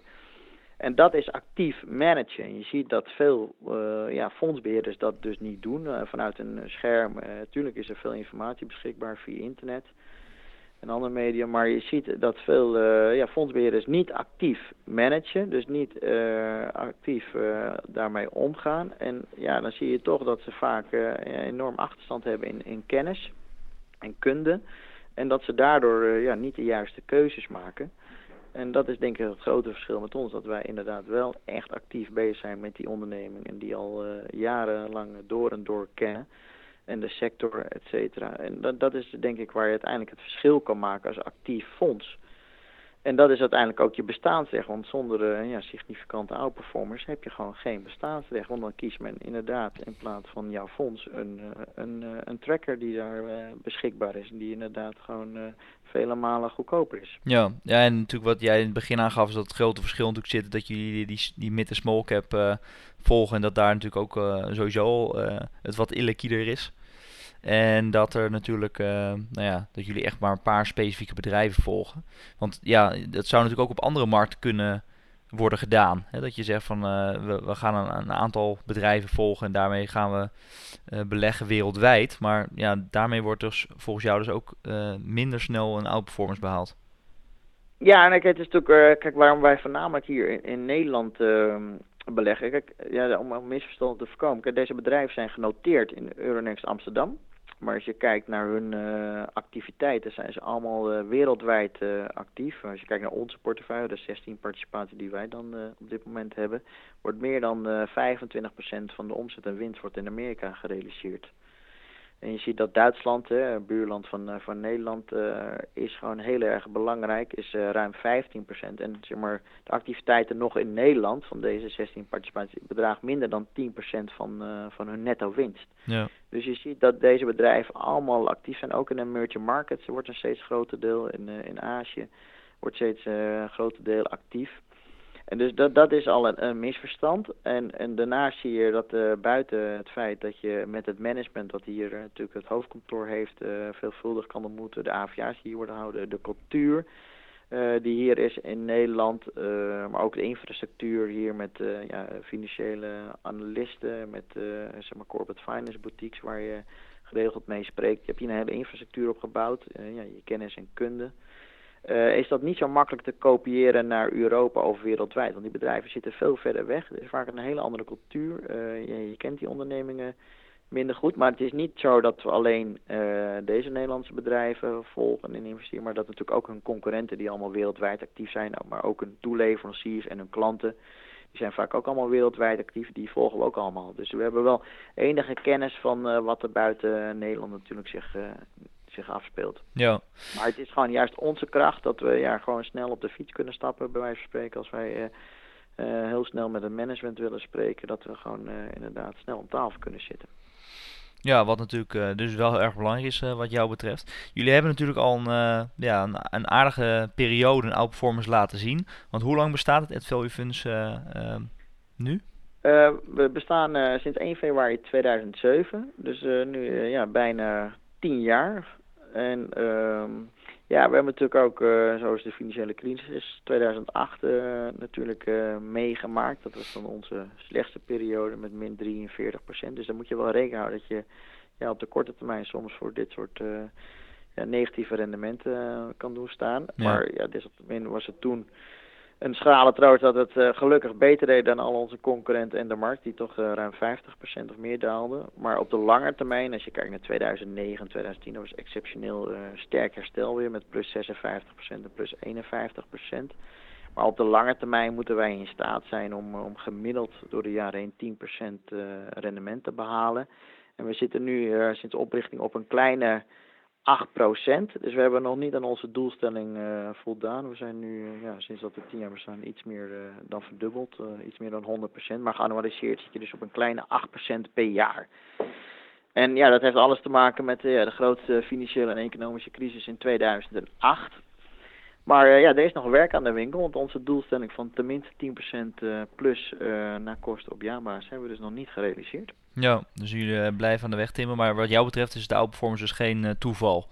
En dat is actief managen. En je ziet dat veel uh, ja, fondsbeheerders dat dus niet doen uh, vanuit een scherm. Natuurlijk is er veel informatie beschikbaar via internet en andere media. Maar je ziet dat veel ja, fondsbeheerders niet actief managen. Dus niet actief daarmee omgaan. En ja, dan zie je toch dat ze vaak enorm achterstand hebben in, in kennis en kunde. En dat ze daardoor ja, niet de juiste keuzes maken. En dat is denk ik het grote verschil met ons. Dat wij inderdaad wel echt actief bezig zijn met die onderneming. En die al uh, jarenlang door en door kennen. En de sector, et cetera. En dat, dat is denk ik waar je uiteindelijk het verschil kan maken als actief fonds. En dat is uiteindelijk ook je bestaansrecht. Want zonder uh, ja, significante outperformers heb je gewoon geen bestaansrecht. Want dan kiest men inderdaad in plaats van jouw fonds een, uh, een, uh, een tracker die daar beschikbaar is. En die inderdaad gewoon vele malen goedkoper is. Ja, ja, en natuurlijk wat jij in het begin aangaf is dat het grote verschil natuurlijk zit dat jullie die, die, mid- en small cap volgen. En dat daar natuurlijk ook sowieso het wat illiquider is. En dat er natuurlijk, uh, nou ja, dat jullie echt maar een paar specifieke bedrijven volgen. Want ja, dat zou natuurlijk ook op andere markten kunnen worden gedaan. Hè? Dat je zegt van uh, we, gaan een, aantal bedrijven volgen en daarmee gaan we uh, beleggen wereldwijd. Maar ja, daarmee wordt dus volgens jou dus ook minder snel een outperformance behaald. Ja, en kijk, het is natuurlijk, kijk, waarom wij voornamelijk hier in, in Nederland ehm, beleggen. Kijk, ja, om een misverstand te voorkomen. Kijk, deze bedrijven zijn genoteerd in Euronext Amsterdam. Maar als je kijkt naar hun uh, activiteiten, zijn ze allemaal uh, wereldwijd uh, actief. Als je kijkt naar onze portefeuille, de 16 participatie die wij dan op dit moment hebben, wordt meer dan 25% van de omzet en winst wordt in Amerika gerealiseerd. En je ziet dat Duitsland, hè, een buurland van, van Nederland, is gewoon heel erg belangrijk, is ruim 15%. En zeg maar, de activiteiten nog in Nederland van deze 16 participaties bedraagt minder dan 10% van, van hun netto winst. Ja. Dus je ziet dat deze bedrijven allemaal actief zijn, ook in de emerging markets. Er wordt een steeds groter deel in, in Azië, wordt steeds een groter deel actief. En dus dat, dat is al een, een misverstand. En, en daarnaast zie je dat uh, buiten het feit dat je met het management, wat hier uh, natuurlijk het hoofdkantoor heeft, uh, veelvuldig kan ontmoeten, de AVA's die hier worden gehouden, de cultuur die hier is in Nederland, maar ook de infrastructuur hier met ja, financiële analisten, met zeg maar corporate finance boutiques waar je geregeld mee spreekt. Je hebt hier een hele infrastructuur opgebouwd, ja, je kennis en kunde. Uh, is dat niet zo makkelijk te kopiëren naar Europa of wereldwijd. Want die bedrijven zitten veel verder weg. Er is vaak een hele andere cultuur. Uh, je, kent die ondernemingen minder goed. Maar het is niet zo dat we alleen uh, deze Nederlandse bedrijven volgen en investeren. Maar dat natuurlijk ook hun concurrenten die allemaal wereldwijd actief zijn. Maar ook hun toeleveranciers en hun klanten. Die zijn vaak ook allemaal wereldwijd actief. Die volgen we ook allemaal. Dus we hebben wel enige kennis van wat er buiten Nederland natuurlijk zich zich afspeelt. Ja. Maar het is gewoon juist onze kracht dat we ja, gewoon snel op de fiets kunnen stappen, bij wijze van spreken. Als wij uh, uh, heel snel met het management willen spreken, dat we gewoon uh, inderdaad snel om tafel kunnen zitten. Ja, wat natuurlijk dus wel heel erg belangrijk is wat jou betreft. Jullie hebben natuurlijk al een, ja, een, een, aardige periode een outperformance laten zien. Want hoe lang bestaat het Ed Value Funds nu? we bestaan sinds 1 februari 2007. Dus nu ja, bijna 10 jaar. En ehm, ja, we hebben natuurlijk ook, uh, zoals de financiële crisis 2008 uh, natuurlijk uh, meegemaakt. Dat was dan onze slechtste periode met min 43% Dus dan moet je wel rekening houden dat je ja, op de korte termijn soms voor dit soort ja, negatieve rendementen kan doen staan. Maar ja, desalniettemin was het toen een schrale troost dat het uh, gelukkig beter deed dan al onze concurrenten in de markt, die toch uh, ruim 50% of meer daalden. Maar op de lange termijn, als je kijkt naar 2009 en 2010, dat was exceptioneel uh, sterk herstel weer met plus 56% en plus 51%. Maar op de lange termijn moeten wij in staat zijn om, om gemiddeld door de jaren heen 10% rendement te behalen. En we zitten nu sinds oprichting op een kleine 8% Dus we hebben nog niet aan onze doelstelling uh, voldaan. We zijn nu, uh, ja, sinds dat we tien jaar bestaan, iets meer uh, dan verdubbeld. iets meer dan 100% Maar geannualiseerd zit je dus op een kleine 8% per jaar. En ja, dat heeft alles te maken met de grootste financiële en economische crisis in 2008. Maar ja, er is nog werk aan de winkel, want onze doelstelling van tenminste 10% plus naar kosten op jaarbasis hebben we dus nog niet gerealiseerd. Ja, dus jullie eh, blijven aan de weg timmen. Maar wat jou betreft is de outperformance dus geen uh, toeval.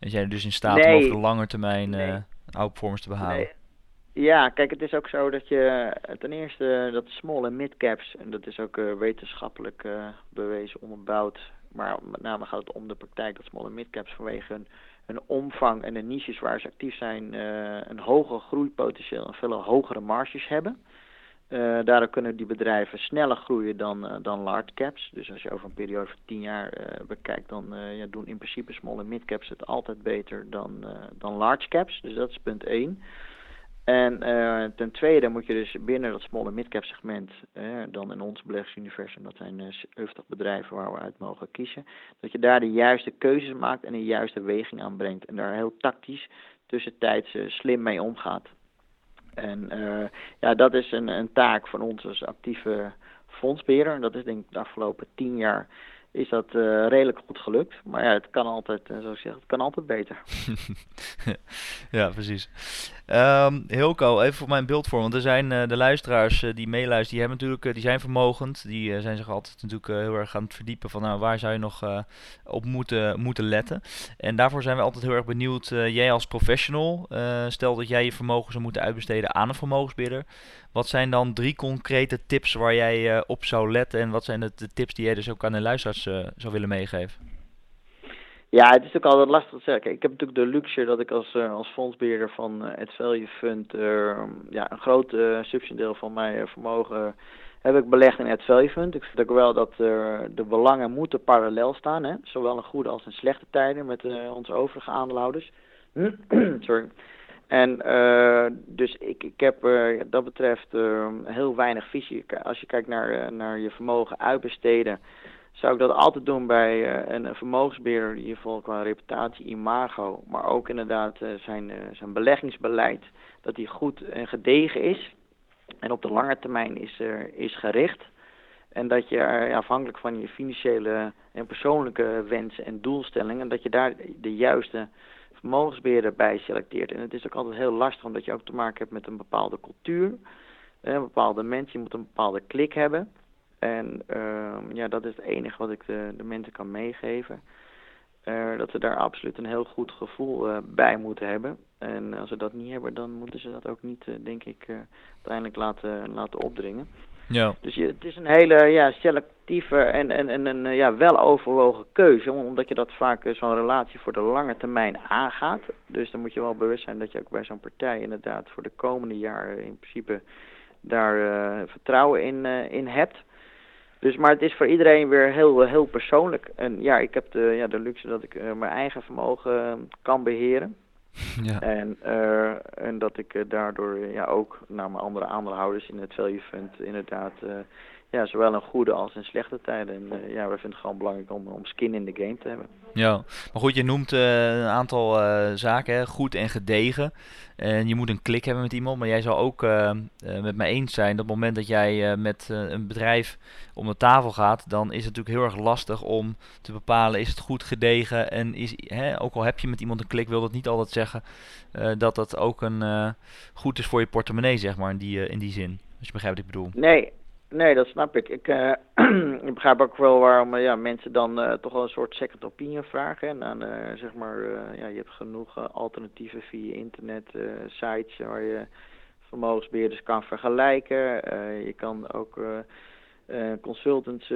En zijn dus in staat om over de lange termijn nee. uh, outperformance te behalen. Nee. Ja, kijk, het is ook zo dat je ten eerste dat small en mid caps, en dat is ook wetenschappelijk bewezen onderbouwd, maar met name gaat het om de praktijk dat small en mid caps vanwege hun, hun omvang en de niches waar ze actief zijn, een hoger groeipotentieel en veel hogere marges hebben. Uh, daardoor kunnen die bedrijven sneller groeien dan, uh, dan large caps. Dus als je over een periode van 10 jaar uh, bekijkt, dan ja, doen in principe small en mid caps het altijd beter dan, dan large caps. Dus dat is punt 1. En ten tweede moet je dus binnen dat small en mid cap segment, dan in ons beleggingsuniversum, dat zijn 70 bedrijven waar we uit mogen kiezen, dat je daar de juiste keuzes maakt en de juiste weging aanbrengt. En daar heel tactisch tussentijds slim mee omgaat. En uh, ja, dat is een, een taak van ons als actieve fondsbeheerder. En dat is denk ik de afgelopen tien jaar is dat uh, redelijk goed gelukt. Maar ja, het kan altijd, uh, zoals ik zeg, het kan altijd beter. ja, precies. Um, Hilco, even voor mijn beeldvorm. Want er zijn uh, de luisteraars die meeluisteren, die, hebben natuurlijk, die zijn vermogend. Die zijn zich altijd natuurlijk heel erg aan het verdiepen van nou, waar zou je nog op moeten, moeten letten. En daarvoor zijn we altijd heel erg benieuwd, jij als professional, stel dat jij je vermogen zou moeten uitbesteden aan een vermogensbeheerder. Wat zijn dan drie concrete tips waar jij uh, op zou letten? En wat zijn de, tips die jij dus ook aan de luisteraars uh, zou willen meegeven? Ja, het is ook altijd lastig te zeggen. Ik heb natuurlijk de luxe dat ik als, uh, als fondsbeheerder van het Value Fund ja, een groot substantieel van mijn vermogen heb ik belegd in het Value Fund. Ik vind ook wel dat de belangen moeten parallel staan. Hè? Zowel in goede als in slechte tijden met onze overige aandeelhouders. Sorry. En uh, dus ik, ik heb uh, dat betreft uh, heel weinig visie. Als je kijkt naar, naar je vermogen uitbesteden, zou ik dat altijd doen bij een vermogensbeheerder, in ieder geval qua reputatie, imago, maar ook inderdaad zijn, zijn beleggingsbeleid, dat die goed en gedegen is en op de lange termijn is, is gericht. En dat je afhankelijk van je financiële en persoonlijke wensen en doelstellingen, dat je daar de juiste vermogensbeheerder bij selecteert. En het is ook altijd heel lastig omdat je ook te maken hebt met een bepaalde cultuur, een bepaalde mensen, je moet een bepaalde klik hebben. En uh, ja, dat is het enige wat ik de, de mensen kan meegeven. Uh, dat ze daar absoluut een heel goed gevoel uh, bij moeten hebben. En als ze dat niet hebben, dan moeten ze dat ook niet, denk ik, uiteindelijk laten, laten opdringen. Ja. Dus je, het is een hele ja, selectieve en, en, en een ja, wel overwogen keuze, omdat je dat vaak zo'n relatie voor de lange termijn aangaat. Dus dan moet je wel bewust zijn dat je ook bij zo'n partij inderdaad voor de komende jaren in principe daar uh, vertrouwen in, uh, in hebt. Dus, maar het is voor iedereen weer heel, heel persoonlijk. En ja, ik heb de, ja, de luxe dat ik mijn eigen vermogen kan beheren. Ja. En, uh, en dat ik uh, daardoor ja, ook naar mijn andere aandeelhouders in het value fund inderdaad uh, ja, zowel een goede als een slechte tijden. En ja, we vinden het gewoon belangrijk om, om skin in de game te hebben. Ja, maar goed, je noemt een aantal zaken, hè, goed en gedegen. En je moet een klik hebben met iemand, maar jij zal ook met mij eens zijn dat op het moment dat jij met een bedrijf om de tafel gaat, dan is het natuurlijk heel erg lastig om te bepalen, is het goed gedegen en is, hè, ook al heb je met iemand een klik, wil dat niet altijd zeggen dat dat ook een, goed is voor je portemonnee, zeg maar, in die, in die zin. Als je begrijpt wat ik bedoel. Nee, nee dat snap ik. Ik, ik begrijp ook wel waarom ja, mensen dan toch wel een soort second opinion vragen. En dan, zeg maar, ja, je hebt genoeg alternatieven via internet, sites waar je vermogensbeheerders kan vergelijken. je kan ook consultants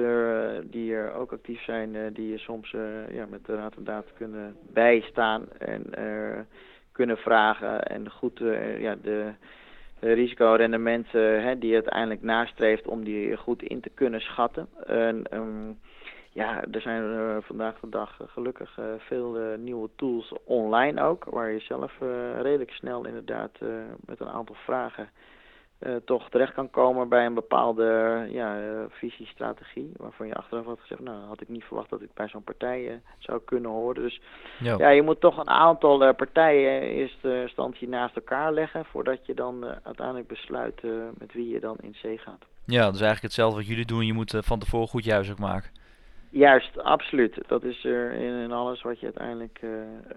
die er ook actief zijn, die je soms ja, met de raad en daad kunnen bijstaan en kunnen vragen en goed ja, de risicorendementen die je uiteindelijk nastreeft om die goed in te kunnen schatten. En, um, ja, er zijn vandaag de dag gelukkig veel nieuwe tools online ook, waar je zelf redelijk snel inderdaad met een aantal vragen uh, toch terecht kan komen bij een bepaalde ja, uh, visie, strategie. Waarvan je achteraf had gezegd, nou had ik niet verwacht dat ik bij zo'n partij uh, zou kunnen horen. Dus ja. ja. je moet toch een aantal partijen in eerste instantie naast elkaar leggen. Voordat je dan uiteindelijk besluit met wie je dan in zee gaat. Ja, dat is eigenlijk hetzelfde wat jullie doen. Je moet van tevoren goed juist ook maken. Juist, absoluut. Dat is er in, in alles wat je uiteindelijk uh,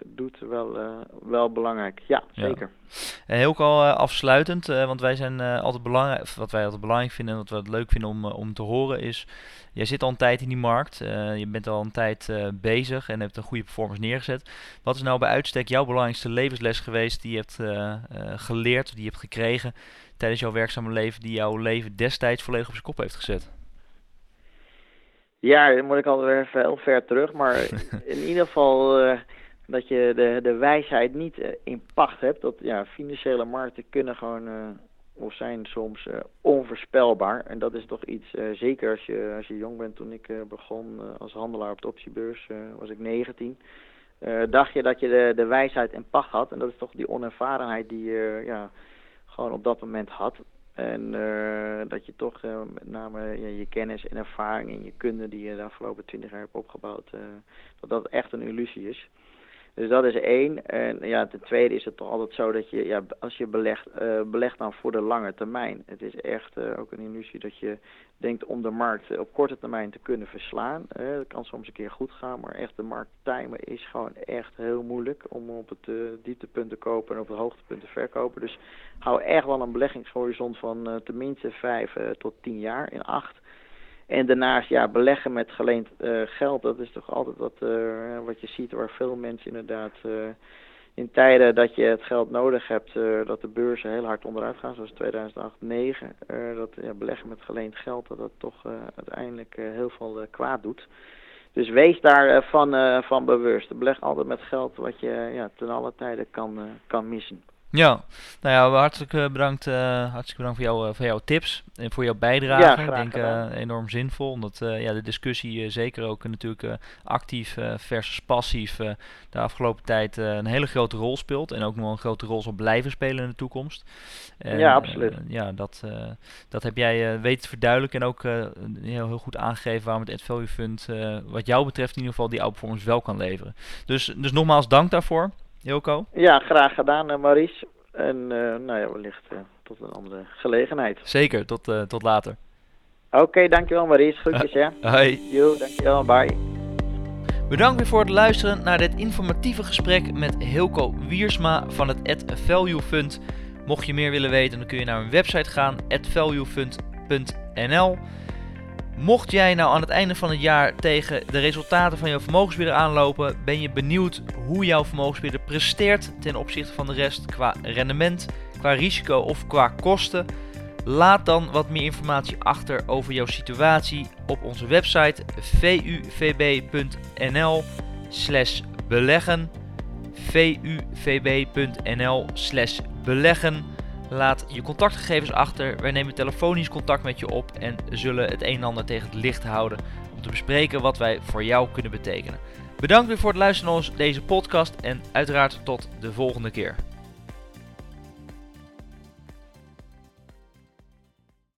doet wel, uh, wel belangrijk. Ja, zeker. Ja. En heel al uh, afsluitend, want wij zijn altijd belangrijk, wat wij altijd belangrijk vinden en wat we het leuk vinden om, om te horen is, jij zit al een tijd in die markt, je bent al een tijd bezig en hebt een goede performance neergezet. Wat is nou bij uitstek jouw belangrijkste levensles geweest die je hebt geleerd, die je hebt gekregen tijdens jouw werkzame leven, die jouw leven destijds volledig op zijn kop heeft gezet? Ja, dan moet ik alweer heel ver terug. Maar in ieder geval uh, dat je de, de wijsheid niet uh, in pacht hebt. Dat ja, financiële markten kunnen gewoon, uh, of zijn soms onvoorspelbaar. En dat is toch iets, zeker als je, als je jong bent. Toen ik begon als handelaar op de optiebeurs, was ik 19. dacht je dat je de, de wijsheid in pacht had. En dat is toch die onervarenheid die je ja, gewoon op dat moment had. En uh, dat je toch uh, met name ja, je kennis en ervaring en je kunde die je de afgelopen twintig jaar hebt opgebouwd, uh, dat dat echt een illusie is. Dus dat is één. En ja, ten tweede is het toch altijd zo dat je, ja, als je belegt, uh, belegt dan voor de lange termijn. Het is echt uh, ook een illusie dat je denkt om de markt op korte termijn te kunnen verslaan. Dat kan soms een keer goed gaan, maar echt de markt timen is gewoon echt heel moeilijk om op het dieptepunt te kopen en op het hoogtepunt te verkopen. Dus hou echt wel een beleggingshorizon van tenminste 5 tot 10 jaar in acht. En daarnaast, ja, beleggen met geleend uh, geld, dat is toch altijd wat, uh, wat je ziet waar veel mensen inderdaad uh, in tijden dat je het geld nodig hebt, dat de beurzen heel hard onderuit gaan, zoals 2008, 2009, dat ja, beleggen met geleend geld, dat dat toch uiteindelijk heel veel kwaad doet. Dus wees daarvan van bewust. Beleg altijd met geld wat je ja, ten alle tijden kan, kan missen. Ja, nou ja, hartelijk bedankt, uh, hartstikke bedankt voor, jou, voor jouw tips en voor jouw bijdrage. Ja, ik denk enorm zinvol, omdat ja, de discussie zeker ook natuurlijk actief versus passief de afgelopen tijd een hele grote rol speelt. En ook nog een grote rol zal blijven spelen in de toekomst. En, ja, absoluut. ja, dat, dat heb jij weten te verduidelijken en ook heel, heel goed aangegeven waarom het Ad Value Fund wat jou betreft in ieder geval die outperformance wel kan leveren. Dus, dus nogmaals dank daarvoor. Hilco? Ja, graag gedaan, uh, Maurice. En uh, nou ja, wellicht uh, tot een andere gelegenheid. Zeker, tot, tot later. Oké, okay, dankjewel Maurice. Groetjes, hè. Hoi. Jo, dankjewel. Bye. Bedankt weer voor het luisteren naar dit informatieve gesprek met Hilco Wiersma van het Ad Value Fund. Mocht je meer willen weten, dan kun je naar mijn website gaan, advaluefund.nl. Mocht jij nou aan het einde van het jaar tegen de resultaten van jouw vermogensbeheerder aanlopen, ben je benieuwd hoe jouw vermogensbeheerder presteert ten opzichte van de rest qua rendement, qua risico of qua kosten? Laat dan wat meer informatie achter over jouw situatie op onze website vuvb.nl beleggen vuvb.nl beleggen Laat je contactgegevens achter. Wij nemen telefonisch contact met je op en zullen het een en ander tegen het licht houden om te bespreken wat wij voor jou kunnen betekenen. Bedankt weer voor het luisteren naar deze podcast en uiteraard tot de volgende keer.